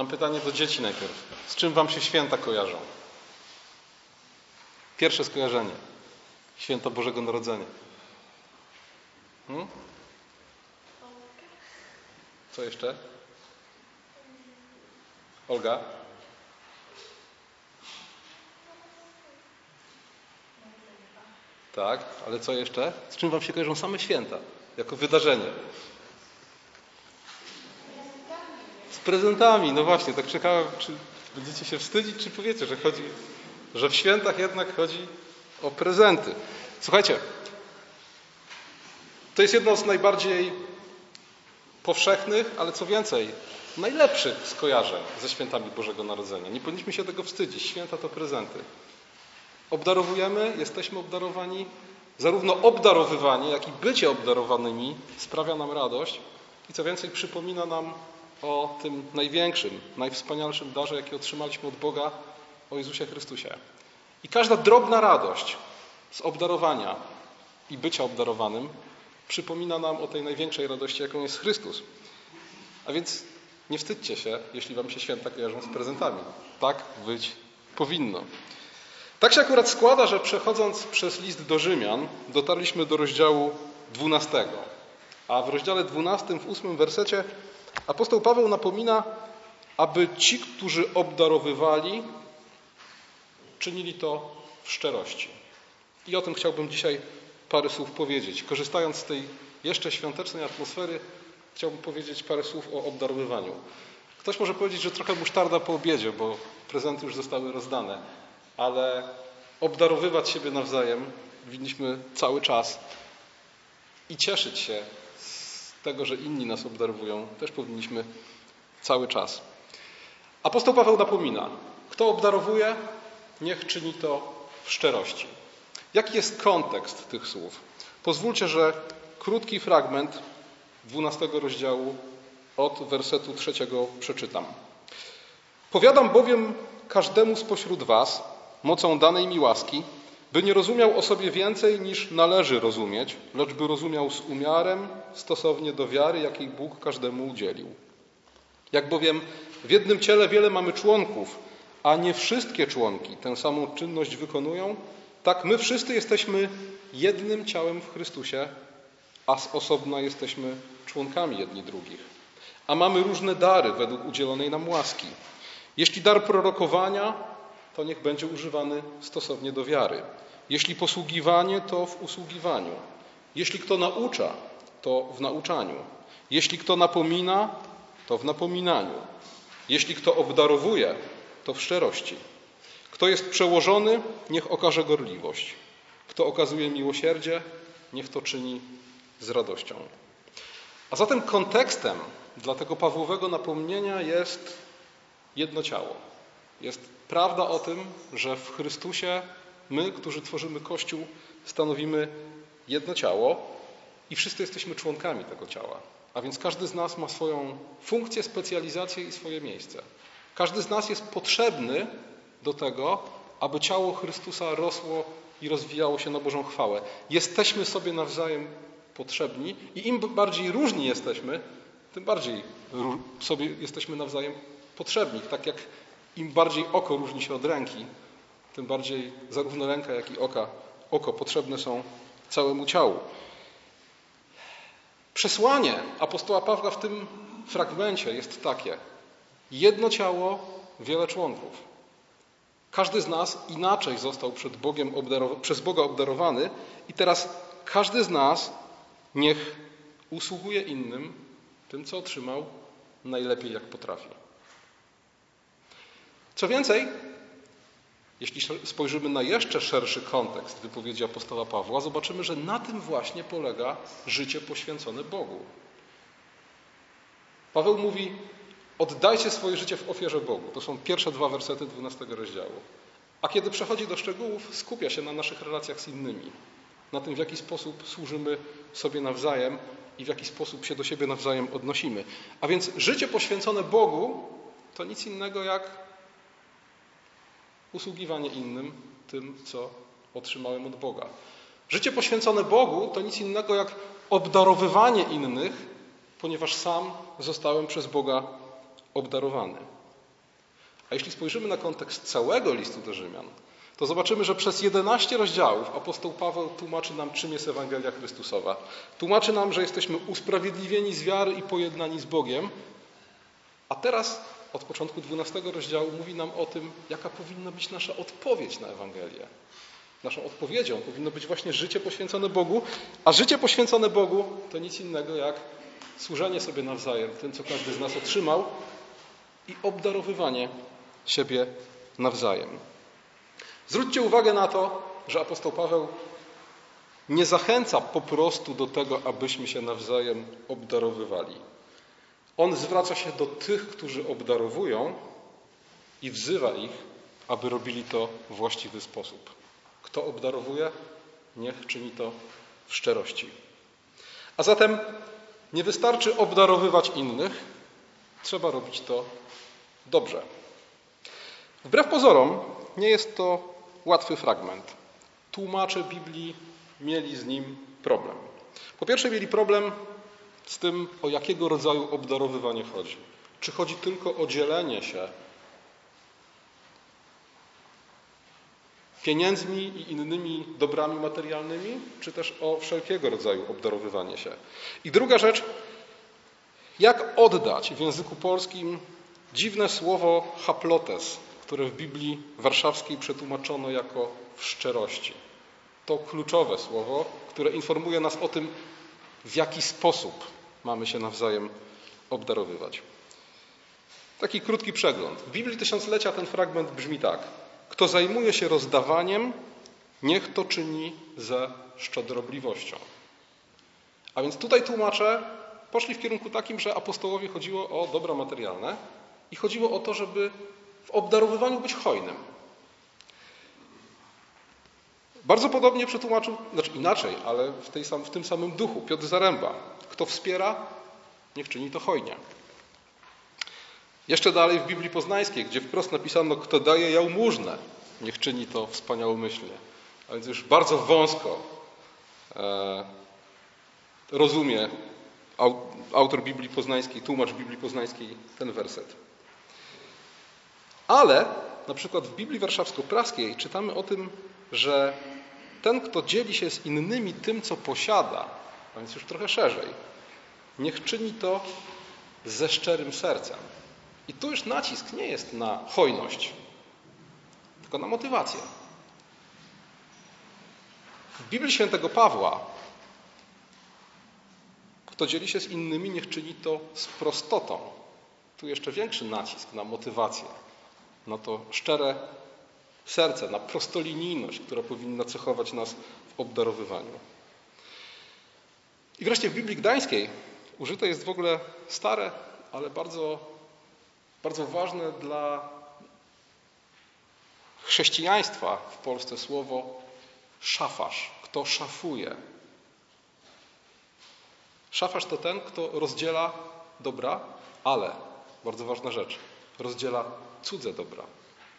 Mam pytanie do dzieci najpierw. Z czym wam się święta kojarzą? Pierwsze skojarzenie. Święto Bożego Narodzenia. Hmm? Co jeszcze? Olga? Tak, ale co jeszcze? Z czym wam się kojarzą same święta? Jako wydarzenie. Z prezentami, no właśnie, tak czekałem, czy będziecie się wstydzić, czy powiecie, że chodzi, że w świętach jednak chodzi o prezenty. Słuchajcie, to jest jedno z najbardziej powszechnych, ale co więcej, najlepszych skojarzeń ze świętami Bożego Narodzenia. Nie powinniśmy się tego wstydzić. Święta to prezenty. Obdarowujemy, jesteśmy obdarowani. Zarówno obdarowywanie, jak i bycie obdarowanymi sprawia nam radość i co więcej, przypomina nam o tym największym, najwspanialszym darze, jaki otrzymaliśmy od Boga, o Jezusie Chrystusie. I każda drobna radość z obdarowania i bycia obdarowanym przypomina nam o tej największej radości, jaką jest Chrystus. A więc nie wstydźcie się, jeśli wam się święta kojarzą z prezentami. Tak być powinno. Tak się akurat składa, że przechodząc przez list do Rzymian, dotarliśmy do rozdziału 12. A w rozdziale 12, w ósmym wersecie, apostoł Paweł napomina, aby ci, którzy obdarowywali, czynili to w szczerości. I o tym chciałbym dzisiaj parę słów powiedzieć. Korzystając z tej jeszcze świątecznej atmosfery, chciałbym powiedzieć parę słów o obdarowywaniu. Ktoś może powiedzieć, że trochę musztarda po obiedzie, bo prezenty już zostały rozdane, ale obdarowywać siebie nawzajem powinniśmy cały czas i cieszyć się tego, że inni nas obdarowują, też powinniśmy cały czas. Apostoł Paweł napomina, kto obdarowuje, niech czyni to w szczerości. Jaki jest kontekst tych słów? Pozwólcie, że krótki fragment 12 rozdziału od wersetu trzeciego przeczytam. Powiadam bowiem każdemu spośród Was, mocą danej mi łaski, by nie rozumiał o sobie więcej niż należy rozumieć, lecz by rozumiał z umiarem, stosownie do wiary, jakiej Bóg każdemu udzielił. Jak bowiem w jednym ciele wiele mamy członków, a nie wszystkie członki tę samą czynność wykonują, tak my wszyscy jesteśmy jednym ciałem w Chrystusie, a z osobna jesteśmy członkami jedni drugich. A mamy różne dary według udzielonej nam łaski. Jeśli dar prorokowania, to niech będzie używany stosownie do wiary. Jeśli posługiwanie, to w usługiwaniu. Jeśli kto naucza, to w nauczaniu. Jeśli kto napomina, to w napominaniu. Jeśli kto obdarowuje, to w szczerości. Kto jest przełożony, niech okaże gorliwość. Kto okazuje miłosierdzie, niech to czyni z radością. A zatem kontekstem dla tego Pawłowego napomnienia jest jedno ciało. Jest prawda o tym, że w Chrystusie my, którzy tworzymy Kościół, stanowimy jedno ciało i wszyscy jesteśmy członkami tego ciała. A więc każdy z nas ma swoją funkcję, specjalizację i swoje miejsce. Każdy z nas jest potrzebny do tego, aby ciało Chrystusa rosło i rozwijało się na Bożą chwałę. Jesteśmy sobie nawzajem potrzebni i im bardziej różni jesteśmy, tym bardziej sobie jesteśmy nawzajem potrzebni. Tak jak im bardziej oko różni się od ręki, tym bardziej zarówno ręka, jak i oka, oko potrzebne są całemu ciału. Przesłanie apostoła Pawła w tym fragmencie jest takie: jedno ciało, wiele członków. Każdy z nas inaczej został przed Bogiem przez Boga obdarowany i teraz każdy z nas niech usługuje innym tym, co otrzymał najlepiej jak potrafi. Co więcej, jeśli spojrzymy na jeszcze szerszy kontekst wypowiedzi apostoła Pawła, zobaczymy, że na tym właśnie polega życie poświęcone Bogu. Paweł mówi: Oddajcie swoje życie w ofierze Bogu. To są pierwsze dwa wersety 12 rozdziału. A kiedy przechodzi do szczegółów, skupia się na naszych relacjach z innymi, na tym, w jaki sposób służymy sobie nawzajem i w jaki sposób się do siebie nawzajem odnosimy. A więc życie poświęcone Bogu to nic innego jak usługiwanie innym tym, co otrzymałem od Boga. Życie poświęcone Bogu to nic innego jak obdarowywanie innych, ponieważ sam zostałem przez Boga obdarowany. A jeśli spojrzymy na kontekst całego listu do Rzymian, to zobaczymy, że przez 11 rozdziałów apostoł Paweł tłumaczy nam, czym jest Ewangelia Chrystusowa. Tłumaczy nam, że jesteśmy usprawiedliwieni z wiary i pojednani z Bogiem. A teraz, od początku 12 rozdziału, mówi nam o tym, jaka powinna być nasza odpowiedź na Ewangelię. Naszą odpowiedzią powinno być właśnie życie poświęcone Bogu, a życie poświęcone Bogu to nic innego jak służenie sobie nawzajem tym, co każdy z nas otrzymał i obdarowywanie siebie nawzajem. Zwróćcie uwagę na to, że apostoł Paweł nie zachęca po prostu do tego, abyśmy się nawzajem obdarowywali. On zwraca się do tych, którzy obdarowują i wzywa ich, aby robili to w właściwy sposób. Kto obdarowuje, niech czyni to w szczerości. A zatem nie wystarczy obdarowywać innych, trzeba robić to dobrze. Wbrew pozorom, nie jest to łatwy fragment. Tłumacze Biblii mieli z nim problem. Po pierwsze, mieli problem z tym, o jakiego rodzaju obdarowywanie chodzi. Czy chodzi tylko o dzielenie się pieniędzmi i innymi dobrami materialnymi, czy też o wszelkiego rodzaju obdarowywanie się. I druga rzecz, jak oddać w języku polskim dziwne słowo haplotes, które w Biblii warszawskiej przetłumaczono jako w szczerości. To kluczowe słowo, które informuje nas o tym, w jaki sposób mamy się nawzajem obdarowywać. Taki krótki przegląd. W Biblii Tysiąclecia ten fragment brzmi tak. Kto zajmuje się rozdawaniem, niech to czyni ze szczodrobliwością. A więc tutaj tłumacze poszli w kierunku takim, że apostołowie chodziło o dobra materialne i chodziło o to, żeby w obdarowywaniu być hojnym. Bardzo podobnie przetłumaczył, znaczy inaczej, ale w, tej sam, w tym samym duchu, Piotr Zaręba. Kto wspiera, niech czyni to hojnie. Jeszcze dalej w Biblii Poznańskiej, gdzie wprost napisano, kto daje jałmużnę, niech czyni to wspaniałomyślnie. A więc już bardzo wąsko e, rozumie autor Biblii Poznańskiej, tłumacz Biblii Poznańskiej ten werset. Ale na przykład w Biblii Warszawsko-Praskiej czytamy o tym, że ten, kto dzieli się z innymi tym, co posiada, a więc już trochę szerzej, niech czyni to ze szczerym sercem. I tu już nacisk nie jest na hojność, tylko na motywację. W Biblii świętego Pawła kto dzieli się z innymi, niech czyni to z prostotą. Tu jeszcze większy nacisk na motywację, na to szczere serce, na prostolinijność, która powinna cechować nas w obdarowywaniu. I wreszcie w Biblii Gdańskiej użyte jest w ogóle stare, ale bardzo, bardzo ważne dla chrześcijaństwa w Polsce słowo szafarz. Kto szafuje? Szafarz to ten, kto rozdziela dobra, ale, bardzo ważna rzecz, rozdziela cudze dobra.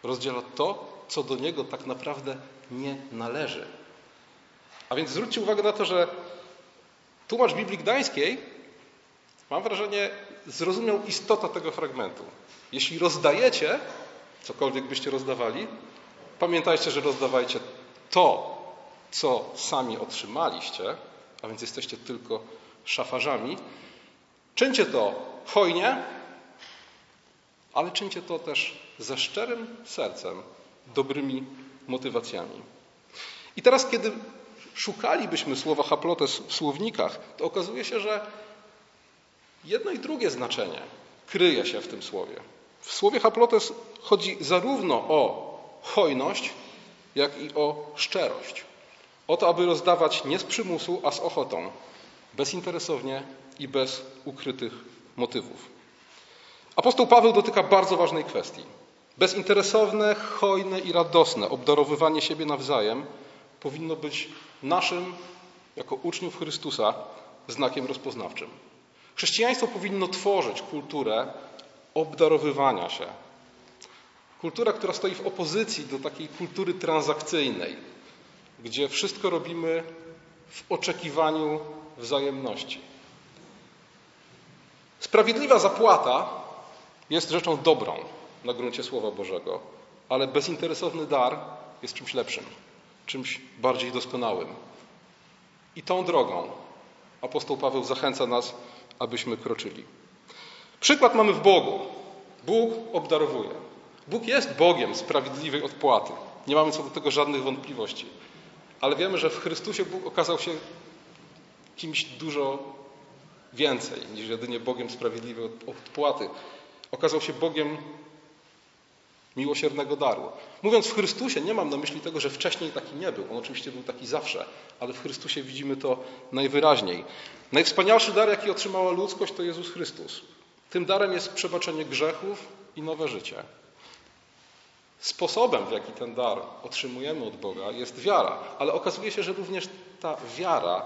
Rozdziela to, co do niego tak naprawdę nie należy. A więc zwróćcie uwagę na to, że tłumacz Biblii Gdańskiej, mam wrażenie, zrozumiał istotę tego fragmentu. Jeśli rozdajecie, cokolwiek byście rozdawali, pamiętajcie, że rozdawajcie to, co sami otrzymaliście, a więc jesteście tylko szafarzami. Czyńcie to hojnie, ale czyńcie to też ze szczerym sercem, dobrymi motywacjami. I teraz, kiedy szukalibyśmy słowa haplotes w słownikach, to okazuje się, że jedno i drugie znaczenie kryje się w tym słowie. W słowie haplotes chodzi zarówno o hojność, jak i o szczerość. O to, aby rozdawać nie z przymusu, a z ochotą, bezinteresownie i bez ukrytych motywów. Apostoł Paweł dotyka bardzo ważnej kwestii. Bezinteresowne, hojne i radosne obdarowywanie siebie nawzajem powinno być naszym, jako uczniów Chrystusa, znakiem rozpoznawczym. Chrześcijaństwo powinno tworzyć kulturę obdarowywania się. Kultura, która stoi w opozycji do takiej kultury transakcyjnej, gdzie wszystko robimy w oczekiwaniu wzajemności. Sprawiedliwa zapłata jest rzeczą dobrą. Na gruncie Słowa Bożego, ale bezinteresowny dar jest czymś lepszym, czymś bardziej doskonałym. I tą drogą apostoł Paweł zachęca nas, abyśmy kroczyli. Przykład mamy w Bogu. Bóg obdarowuje. Bóg jest Bogiem sprawiedliwej odpłaty. Nie mamy co do tego żadnych wątpliwości. Ale wiemy, że w Chrystusie Bóg okazał się kimś dużo więcej niż jedynie Bogiem sprawiedliwej odpłaty. Okazał się Bogiem miłosiernego daru. Mówiąc w Chrystusie, nie mam na myśli tego, że wcześniej taki nie był. On oczywiście był taki zawsze, ale w Chrystusie widzimy to najwyraźniej. Najwspanialszy dar, jaki otrzymała ludzkość, to Jezus Chrystus. Tym darem jest przebaczenie grzechów i nowe życie. Sposobem, w jaki ten dar otrzymujemy od Boga, jest wiara, ale okazuje się, że również ta wiara,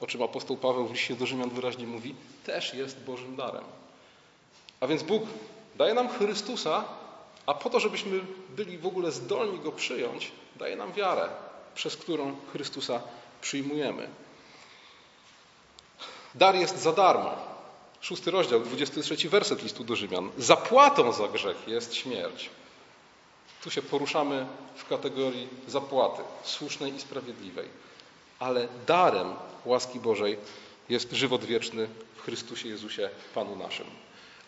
o czym apostoł Paweł w liście do Rzymian wyraźnie mówi, też jest Bożym darem. A więc Bóg daje nam Chrystusa, a po to, żebyśmy byli w ogóle zdolni Go przyjąć, daje nam wiarę, przez którą Chrystusa przyjmujemy. Dar jest za darmo. Szósty rozdział, 23 werset listu do Rzymian. Zapłatą za grzech jest śmierć. Tu się poruszamy w kategorii zapłaty, słusznej i sprawiedliwej. Ale darem łaski Bożej jest żywot wieczny w Chrystusie Jezusie, Panu naszym.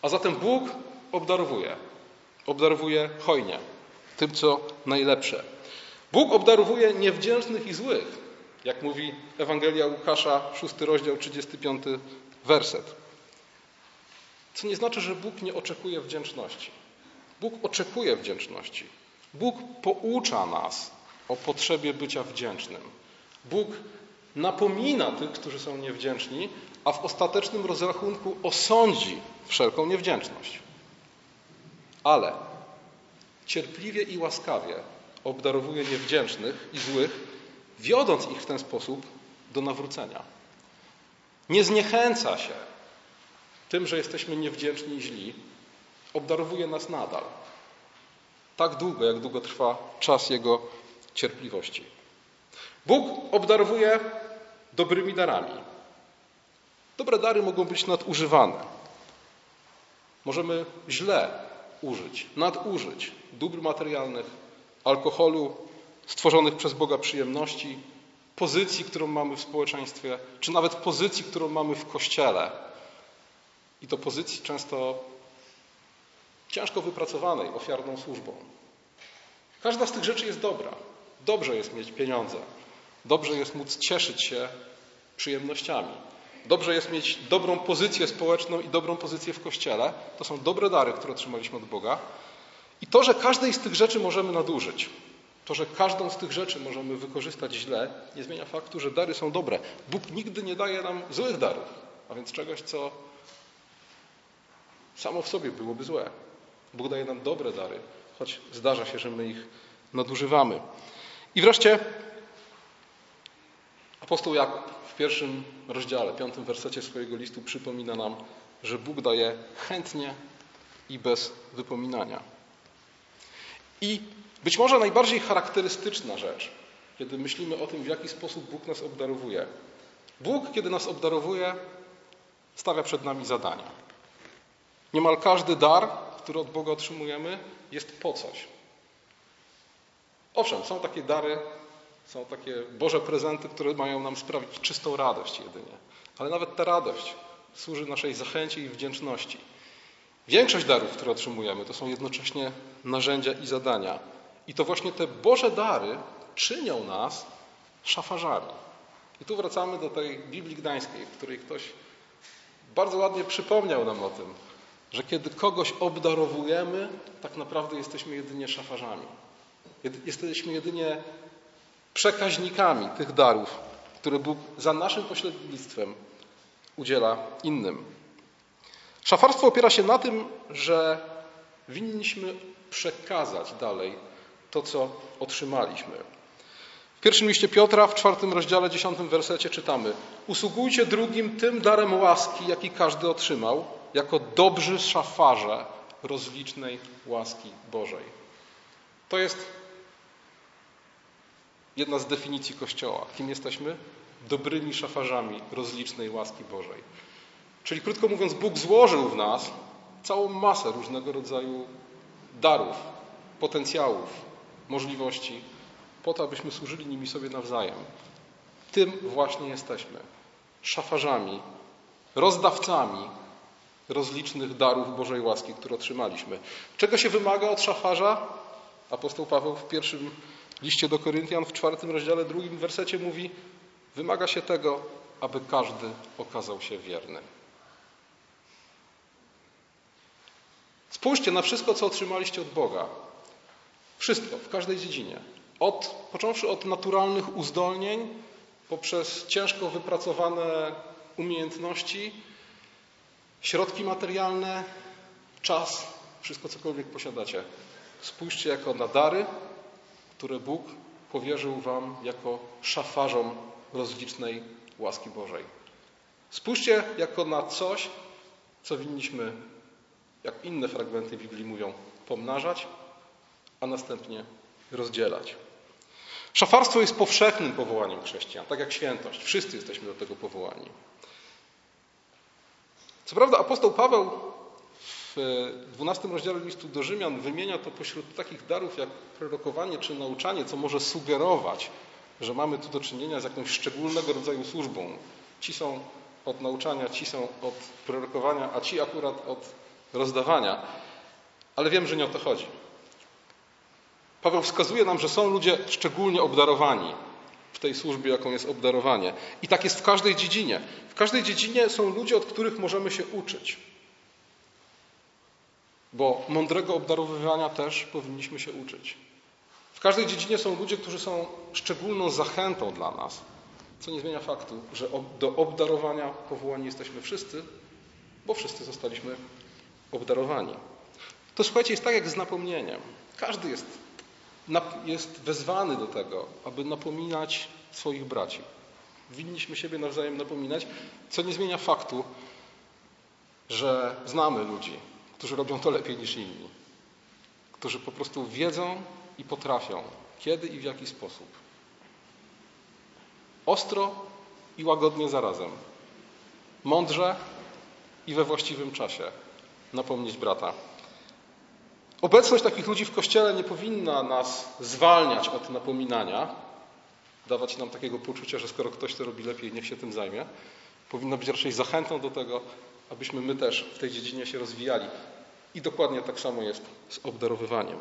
A zatem Bóg obdarowuje. Obdarowuje hojnie, tym co najlepsze. Bóg obdarowuje niewdzięcznych i złych, jak mówi Ewangelia Łukasza, 6 rozdział, 35 werset. Co nie znaczy, że Bóg nie oczekuje wdzięczności. Bóg oczekuje wdzięczności. Bóg poucza nas o potrzebie bycia wdzięcznym. Bóg napomina tych, którzy są niewdzięczni, a w ostatecznym rozrachunku osądzi wszelką niewdzięczność. Ale cierpliwie i łaskawie obdarowuje niewdzięcznych i złych, wiodąc ich w ten sposób do nawrócenia. Nie zniechęca się tym, że jesteśmy niewdzięczni i źli, obdarowuje nas nadal. Tak długo, jak długo trwa czas Jego cierpliwości. Bóg obdarowuje dobrymi darami. Dobre dary mogą być nadużywane. Możemy źle użyć, nadużyć dóbr materialnych, alkoholu, stworzonych przez Boga przyjemności, pozycji, którą mamy w społeczeństwie, czy nawet pozycji, którą mamy w kościele. I to pozycji często ciężko wypracowanej, ofiarną służbą. Każda z tych rzeczy jest dobra. Dobrze jest mieć pieniądze. Dobrze jest móc cieszyć się przyjemnościami. Dobrze jest mieć dobrą pozycję społeczną i dobrą pozycję w kościele. To są dobre dary, które otrzymaliśmy od Boga. I to, że każdej z tych rzeczy możemy nadużyć, to, że każdą z tych rzeczy możemy wykorzystać źle, nie zmienia faktu, że dary są dobre. Bóg nigdy nie daje nam złych darów, a więc czegoś, co samo w sobie byłoby złe. Bóg daje nam dobre dary, choć zdarza się, że my ich nadużywamy. I wreszcie apostoł Jakub w pierwszym rozdziale, piątym wersecie swojego listu przypomina nam, że Bóg daje chętnie i bez wypominania. I być może najbardziej charakterystyczna rzecz, kiedy myślimy o tym, w jaki sposób Bóg nas obdarowuje. Bóg, kiedy nas obdarowuje, stawia przed nami zadania. Niemal każdy dar, który od Boga otrzymujemy, jest po coś. Owszem, są takie dary, są takie Boże prezenty, które mają nam sprawić czystą radość jedynie. Ale nawet ta radość służy naszej zachęcie i wdzięczności. Większość darów, które otrzymujemy, to są jednocześnie narzędzia i zadania. I to właśnie te Boże dary czynią nas szafarzami. I tu wracamy do tej Biblii Gdańskiej, w której ktoś bardzo ładnie przypomniał nam o tym, że kiedy kogoś obdarowujemy, tak naprawdę jesteśmy jedynie szafarzami. Jesteśmy jedynie przekaźnikami tych darów, które Bóg za naszym pośrednictwem udziela innym. Szafarstwo opiera się na tym, że winniśmy przekazać dalej to, co otrzymaliśmy. W pierwszym liście Piotra, w czwartym rozdziale, dziesiątym wersecie czytamy: Usługujcie drugim tym darem łaski, jaki każdy otrzymał, jako dobrzy szafarze rozlicznej łaski Bożej. To jest jedna z definicji Kościoła. Kim jesteśmy? Dobrymi szafarzami rozlicznej łaski Bożej. Czyli krótko mówiąc, Bóg złożył w nas całą masę różnego rodzaju darów, potencjałów, możliwości, po to, abyśmy służyli nimi sobie nawzajem. Tym właśnie jesteśmy. Szafarzami, rozdawcami rozlicznych darów Bożej łaski, które otrzymaliśmy. Czego się wymaga od szafarza? Apostoł Paweł w pierwszym liście do Koryntian w czwartym rozdziale, drugim wersecie mówi: Wymaga się tego, aby każdy okazał się wierny. Spójrzcie na wszystko, co otrzymaliście od Boga. Wszystko, w każdej dziedzinie. Od, począwszy od naturalnych uzdolnień, poprzez ciężko wypracowane umiejętności, środki materialne, czas, wszystko cokolwiek posiadacie. Spójrzcie jako na dary, które Bóg powierzył Wam jako szafarzom rozlicznej łaski Bożej. Spójrzcie jako na coś, co winniśmy, jak inne fragmenty Biblii mówią, pomnażać, a następnie rozdzielać. Szafarstwo jest powszechnym powołaniem chrześcijan, tak jak świętość. Wszyscy jesteśmy do tego powołani. Co prawda apostoł Paweł w 12 rozdziale listu do Rzymian wymienia to pośród takich darów jak prorokowanie czy nauczanie, co może sugerować, że mamy tu do czynienia z jakąś szczególnego rodzaju służbą. Ci są od nauczania, ci są od prorokowania, a ci akurat od rozdawania. Ale wiem, że nie o to chodzi. Paweł wskazuje nam, że są ludzie szczególnie obdarowani w tej służbie, jaką jest obdarowanie. I tak jest w każdej dziedzinie. W każdej dziedzinie są ludzie, od których możemy się uczyć. Bo mądrego obdarowywania też powinniśmy się uczyć. W każdej dziedzinie są ludzie, którzy są szczególną zachętą dla nas, co nie zmienia faktu, że do obdarowania powołani jesteśmy wszyscy, bo wszyscy zostaliśmy obdarowani. To słuchajcie, jest tak jak z napomnieniem. Każdy jest jest wezwany do tego, aby napominać swoich braci. Winniśmy siebie nawzajem napominać, co nie zmienia faktu, że znamy ludzi, którzy robią to lepiej niż inni, którzy po prostu wiedzą i potrafią, kiedy i w jaki sposób. Ostro i łagodnie zarazem. Mądrze i we właściwym czasie napomnieć brata. Obecność takich ludzi w Kościele nie powinna nas zwalniać od napominania, dawać nam takiego poczucia, że skoro ktoś to robi lepiej, niech się tym zajmie. Powinna być raczej zachętą do tego, abyśmy my też w tej dziedzinie się rozwijali. I dokładnie tak samo jest z obdarowywaniem.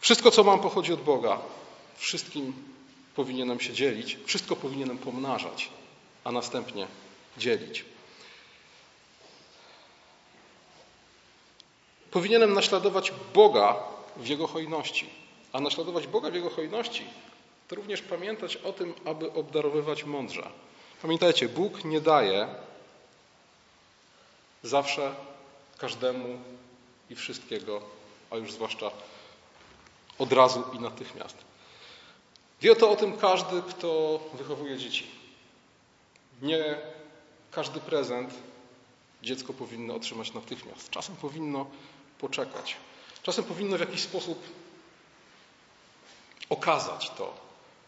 Wszystko, co mam, pochodzi od Boga. Wszystkim powinienem się dzielić, wszystko powinienem pomnażać, a następnie dzielić. Powinienem naśladować Boga w Jego hojności. A naśladować Boga w Jego hojności to również pamiętać o tym, aby obdarowywać mądrze. Pamiętajcie, Bóg nie daje zawsze każdemu i wszystkiego, a już zwłaszcza od razu i natychmiast. Wie to o tym każdy, kto wychowuje dzieci. Nie każdy prezent dziecko powinno otrzymać natychmiast. Czasem powinno poczekać. Czasem powinno w jakiś sposób okazać to,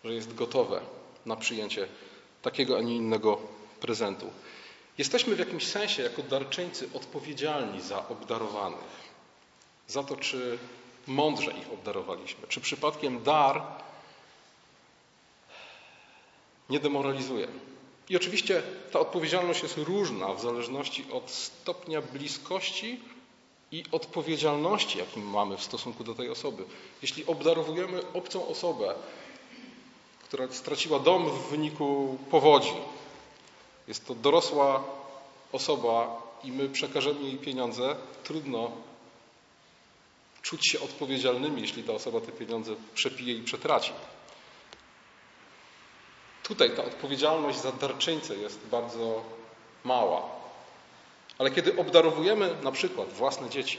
że jest gotowe na przyjęcie takiego, a nie innego prezentu. Jesteśmy w jakimś sensie, jako darczyńcy, odpowiedzialni za obdarowanych. Za to, czy mądrze ich obdarowaliśmy. Czy przypadkiem dar nie demoralizuje. I oczywiście ta odpowiedzialność jest różna w zależności od stopnia bliskości i odpowiedzialności, jakim mamy w stosunku do tej osoby. Jeśli obdarowujemy obcą osobę, która straciła dom w wyniku powodzi, jest to dorosła osoba i my przekażemy jej pieniądze, trudno czuć się odpowiedzialnymi, jeśli ta osoba te pieniądze przepije i przetraci. Tutaj ta odpowiedzialność za darczyńcę jest bardzo mała. Ale kiedy obdarowujemy na przykład własne dzieci,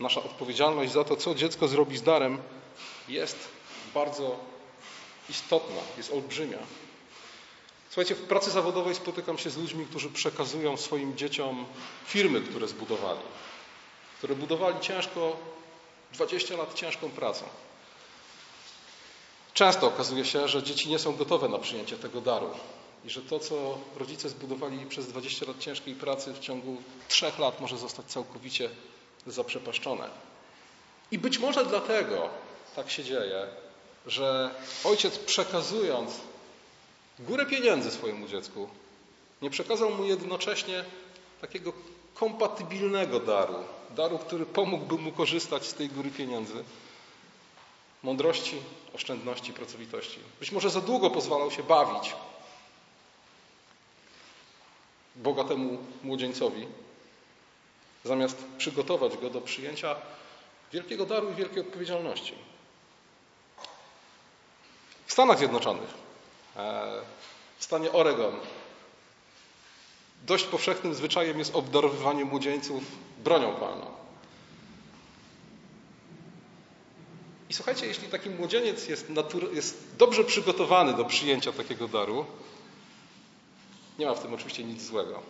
nasza odpowiedzialność za to, co dziecko zrobi z darem, jest bardzo istotna, jest olbrzymia. Słuchajcie, w pracy zawodowej spotykam się z ludźmi, którzy przekazują swoim dzieciom firmy, które zbudowali, które budowali ciężko, 20 lat ciężką pracą. Często okazuje się, że dzieci nie są gotowe na przyjęcie tego daru i że to, co rodzice zbudowali przez 20 lat ciężkiej pracy w ciągu trzech lat może zostać całkowicie zaprzepaszczone. I być może dlatego tak się dzieje, że ojciec przekazując górę pieniędzy swojemu dziecku, nie przekazał mu jednocześnie takiego kompatybilnego daru, daru, który pomógłby mu korzystać z tej góry pieniędzy, mądrości, oszczędności, pracowitości. Być może za długo pozwalał się bawić bogatemu młodzieńcowi, zamiast przygotować go do przyjęcia wielkiego daru i wielkiej odpowiedzialności. W Stanach Zjednoczonych, e, w stanie Oregon, dość powszechnym zwyczajem jest obdarowywanie młodzieńców bronią palną. I słuchajcie, jeśli taki młodzieniec jest, jest dobrze przygotowany do przyjęcia takiego daru, nie ma w tym oczywiście nic złego.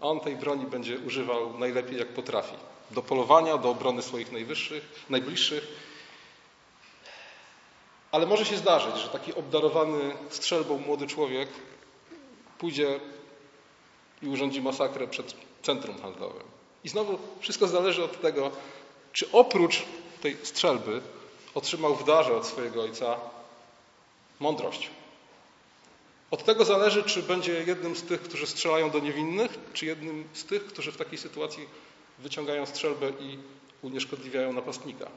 On tej broni będzie używał najlepiej jak potrafi. Do polowania, do obrony swoich najwyższych, najbliższych. Ale może się zdarzyć, że taki obdarowany strzelbą młody człowiek pójdzie i urządzi masakrę przed centrum handlowym. I znowu wszystko zależy od tego, czy oprócz tej strzelby otrzymał w darze od swojego ojca mądrość. Od tego zależy, czy będzie jednym z tych, którzy strzelają do niewinnych, czy jednym z tych, którzy w takiej sytuacji wyciągają strzelbę i unieszkodliwiają napastnika.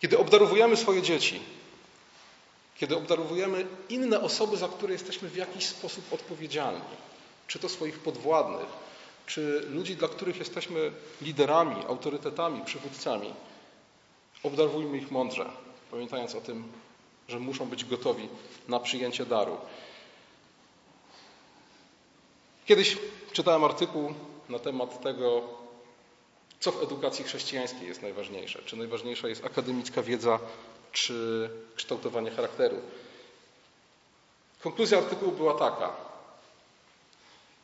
Kiedy obdarowujemy swoje dzieci, kiedy obdarowujemy inne osoby, za które jesteśmy w jakiś sposób odpowiedzialni, czy to swoich podwładnych, czy ludzi, dla których jesteśmy liderami, autorytetami, przywódcami, obdarowujmy ich mądrze, pamiętając o tym, że muszą być gotowi na przyjęcie daru. Kiedyś czytałem artykuł na temat tego, co w edukacji chrześcijańskiej jest najważniejsze. Czy najważniejsza jest akademicka wiedza, czy kształtowanie charakteru. Konkluzja artykułu była taka.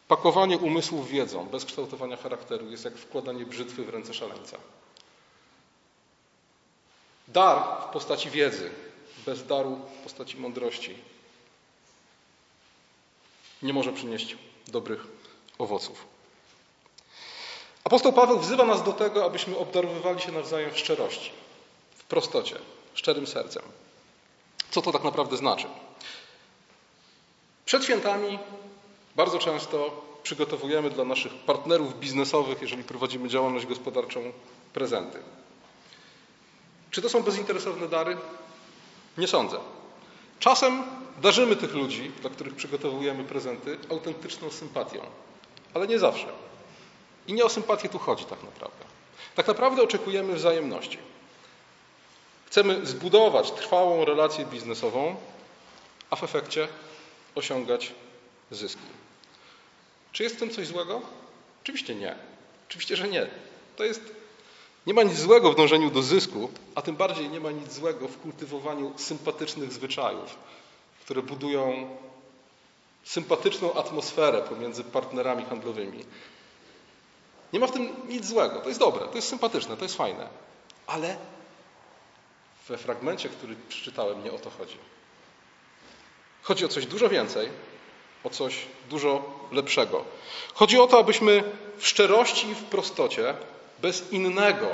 Pakowanie umysłów wiedzą bez kształtowania charakteru jest jak wkładanie brzytwy w ręce szaleńca. Dar w postaci wiedzy bez daru w postaci mądrości nie może przynieść dobrych owoców. Apostoł Paweł wzywa nas do tego, abyśmy obdarowywali się nawzajem w szczerości, w prostocie, szczerym sercem. Co to tak naprawdę znaczy? Przed świętami bardzo często przygotowujemy dla naszych partnerów biznesowych, jeżeli prowadzimy działalność gospodarczą, prezenty. Czy to są bezinteresowne dary? Nie sądzę. Czasem darzymy tych ludzi, dla których przygotowujemy prezenty, autentyczną sympatią, ale nie zawsze. I nie o sympatię tu chodzi tak naprawdę. Tak naprawdę oczekujemy wzajemności. Chcemy zbudować trwałą relację biznesową, a w efekcie osiągać zyski. Czy jest w tym coś złego? Oczywiście nie. Oczywiście, że nie. To jest nie ma nic złego w dążeniu do zysku, a tym bardziej nie ma nic złego w kultywowaniu sympatycznych zwyczajów, które budują sympatyczną atmosferę pomiędzy partnerami handlowymi. Nie ma w tym nic złego. To jest dobre, to jest sympatyczne, to jest fajne. Ale we fragmencie, który przeczytałem, nie o to chodzi. Chodzi o coś dużo więcej, o coś dużo lepszego. Chodzi o to, abyśmy w szczerości i w prostocie bez innego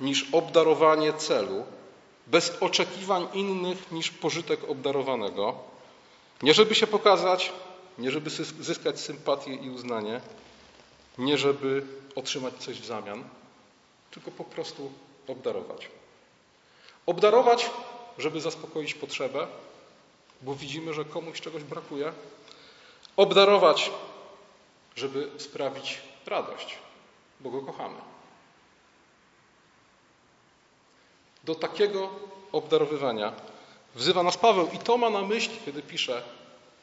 niż obdarowanie celu, bez oczekiwań innych niż pożytek obdarowanego, nie żeby się pokazać, nie żeby zyskać sympatię i uznanie, nie żeby otrzymać coś w zamian, tylko po prostu obdarować. Obdarować, żeby zaspokoić potrzebę, bo widzimy, że komuś czegoś brakuje. Obdarować, żeby sprawić radość bo go kochamy. Do takiego obdarowywania wzywa nas Paweł i to ma na myśli, kiedy pisze,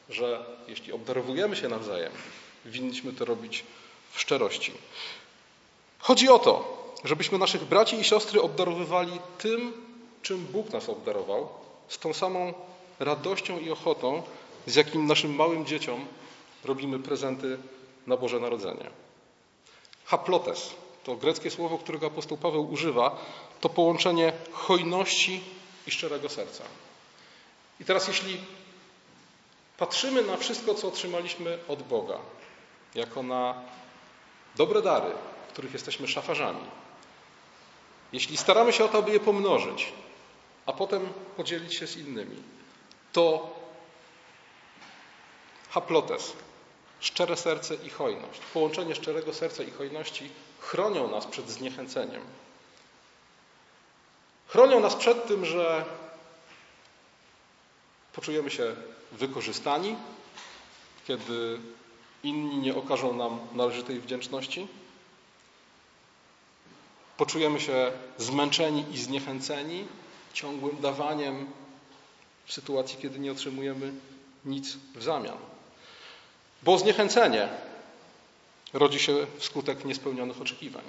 że jeśli obdarowujemy się nawzajem, winniśmy to robić w szczerości. Chodzi o to, żebyśmy naszych braci i siostry obdarowywali tym, czym Bóg nas obdarował, z tą samą radością i ochotą, z jakim naszym małym dzieciom robimy prezenty na Boże Narodzenie. Haplotes to greckie słowo, którego apostoł Paweł używa, to połączenie hojności i szczerego serca. I teraz, jeśli patrzymy na wszystko, co otrzymaliśmy od Boga, jako na dobre dary, których jesteśmy szafarzami, jeśli staramy się o to, aby je pomnożyć, a potem podzielić się z innymi, to haplotes, szczere serce i hojność, połączenie szczerego serca i hojności chronią nas przed zniechęceniem. Chronią nas przed tym, że poczujemy się wykorzystani, kiedy inni nie okażą nam należytej wdzięczności. Poczujemy się zmęczeni i zniechęceni ciągłym dawaniem w sytuacji, kiedy nie otrzymujemy nic w zamian. Bo zniechęcenie rodzi się wskutek niespełnionych oczekiwań.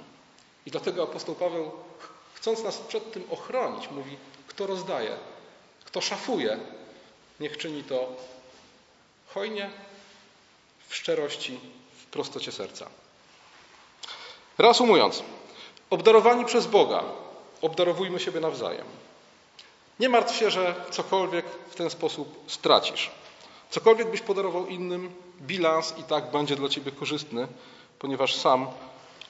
I dlatego apostoł Paweł, chcąc nas przed tym ochronić, mówi: Kto rozdaje, kto szafuje, niech czyni to hojnie, w szczerości, w prostocie serca. Reasumując, obdarowani przez Boga, obdarowujmy siebie nawzajem. Nie martw się, że cokolwiek w ten sposób stracisz. Cokolwiek byś podarował innym, bilans i tak będzie dla ciebie korzystny, ponieważ sam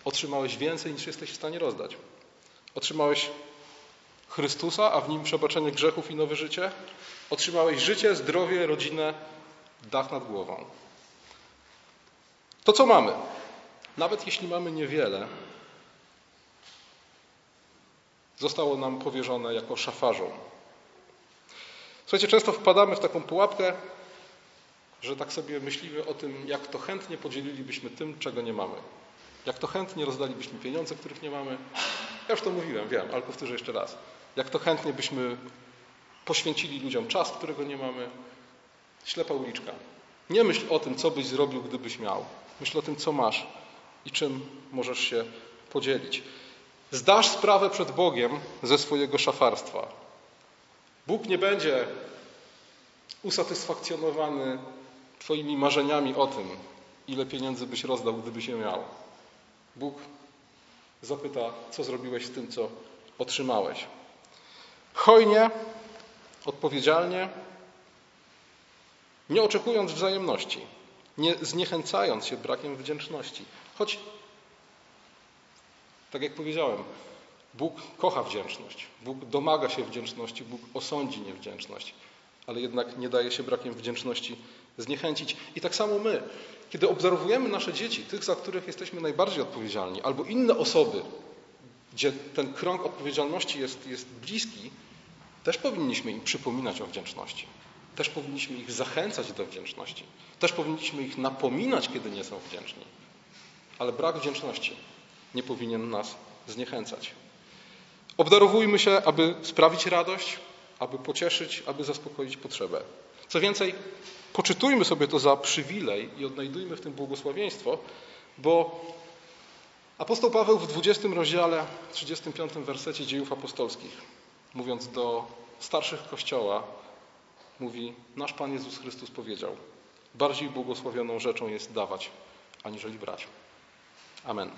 otrzymałeś więcej niż jesteś w stanie rozdać. Otrzymałeś Chrystusa, a w nim przebaczenie grzechów i nowe życie. Otrzymałeś życie, zdrowie, rodzinę, dach nad głową. To co mamy? Nawet jeśli mamy niewiele, zostało nam powierzone jako szafarzom. Słuchajcie, często wpadamy w taką pułapkę, że tak sobie myślimy o tym, jak to chętnie podzielilibyśmy tym, czego nie mamy. Jak to chętnie rozdalibyśmy pieniądze, których nie mamy. Ja już to mówiłem, wiem, ale powtórzę jeszcze raz. Jak to chętnie byśmy poświęcili ludziom czas, którego nie mamy. Ślepa uliczka. Nie myśl o tym, co byś zrobił, gdybyś miał. Myśl o tym, co masz i czym możesz się podzielić. Zdasz sprawę przed Bogiem ze swojego szafarstwa. Bóg nie będzie usatysfakcjonowany Twoimi marzeniami o tym, ile pieniędzy byś rozdał, gdybyś je miał. Bóg zapyta, co zrobiłeś z tym, co otrzymałeś. Hojnie, odpowiedzialnie, nie oczekując wzajemności, nie zniechęcając się brakiem wdzięczności. Choć, tak jak powiedziałem, Bóg kocha wdzięczność, Bóg domaga się wdzięczności, Bóg osądzi niewdzięczność, ale jednak nie daje się brakiem wdzięczności zniechęcić. I tak samo my, kiedy obserwujemy nasze dzieci, tych, za których jesteśmy najbardziej odpowiedzialni, albo inne osoby, gdzie ten krąg odpowiedzialności jest, jest bliski, też powinniśmy im przypominać o wdzięczności. Też powinniśmy ich zachęcać do wdzięczności. Też powinniśmy ich napominać, kiedy nie są wdzięczni. Ale brak wdzięczności nie powinien nas zniechęcać. Obdarowujmy się, aby sprawić radość, aby pocieszyć, aby zaspokoić potrzebę. Co więcej, poczytujmy sobie to za przywilej i odnajdujmy w tym błogosławieństwo, bo apostoł Paweł w 20 rozdziale, 35 wersecie dziejów apostolskich, mówiąc do starszych Kościoła, mówi, nasz Pan Jezus Chrystus powiedział, bardziej błogosławioną rzeczą jest dawać, aniżeli brać. Amen.